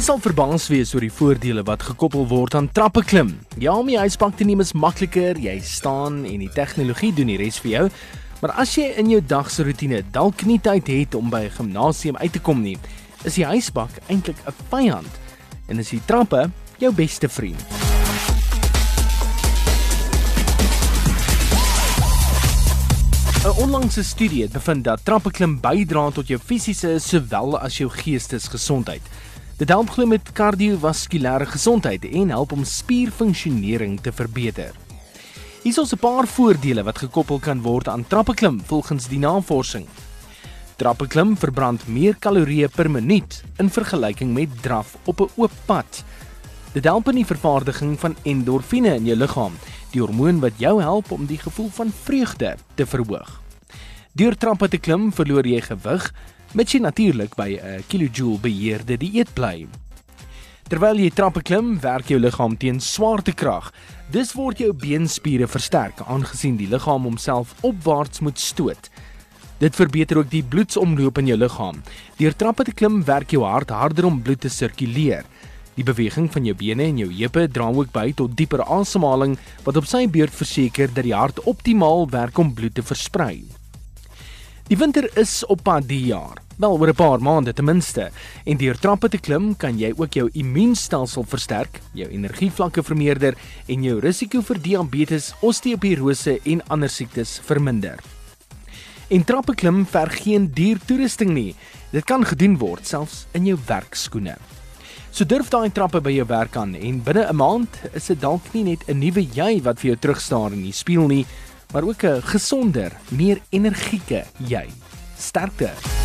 sal verbaas wees oor die voordele wat gekoppel word aan trappe klim. Ja, om die yspak te neem is makliker, jy staan en die tegnologie doen die res vir jou. Maar as jy in jou dagse roetine dalk nie tyd het om by 'n gimnasium uit te kom nie, is die ysbak eintlik 'n vyand en is die trappe jou beste vriend. Een onlangse studie het bevind dat trappe klim bydra tot jou fisiese sowel as jou geestesgesondheid. Dit help glo met kardiovaskulêre gesondheid en help om spierfunksionering te verbeter. Hier is 'n paar voordele wat gekoppel kan word aan trappe klim volgens die navorsing. Trappe klim verbrand meer kalorieë per minuut in vergelyking met draf op 'n oop pad. Dit help in die vervaardiging van endorfine in jou liggaam, die hormoon wat jou help om die gevoel van vreugde te verhoog. Deur trappe te klim, verloor jy gewig, mits jy natuurlik by 'n kilojoule beheerde dieet bly. Terwyl jy trappe klim, werk jou liggaam teen swaartekrag. Dis word jou beenspiere versterk aangesien die liggaam homself opwaarts moet stoot. Dit verbeter ook die bloedsomloop in jou liggaam. Deur trappe te klim, werk jou hart harder om bloed te sirkuleer. Die beweging van jou bene en jou heupe dra ook by tot dieper asemhaling wat op sy beurt verseker dat die hart optimaal werk om bloed te versprei. Die winter is op pad die jaar. Wel oor 'n paar maande ten minste. En deur trappe te klim kan jy ook jou immuunstelsel versterk, jou energievlakke vermeerder en jou risiko vir diabetes, osteoporose en ander siektes verminder. En trappe klim verg geen duur toerusting nie. Dit kan gedoen word selfs in jou werkskoene. So durf daai trappe by jou werk aan en binne 'n maand is dit dalk nie net 'n nuwe jy wat vir jou terugstaar in die spieël nie, maar ook 'n gesonder, meer energieke jy. Sterkte.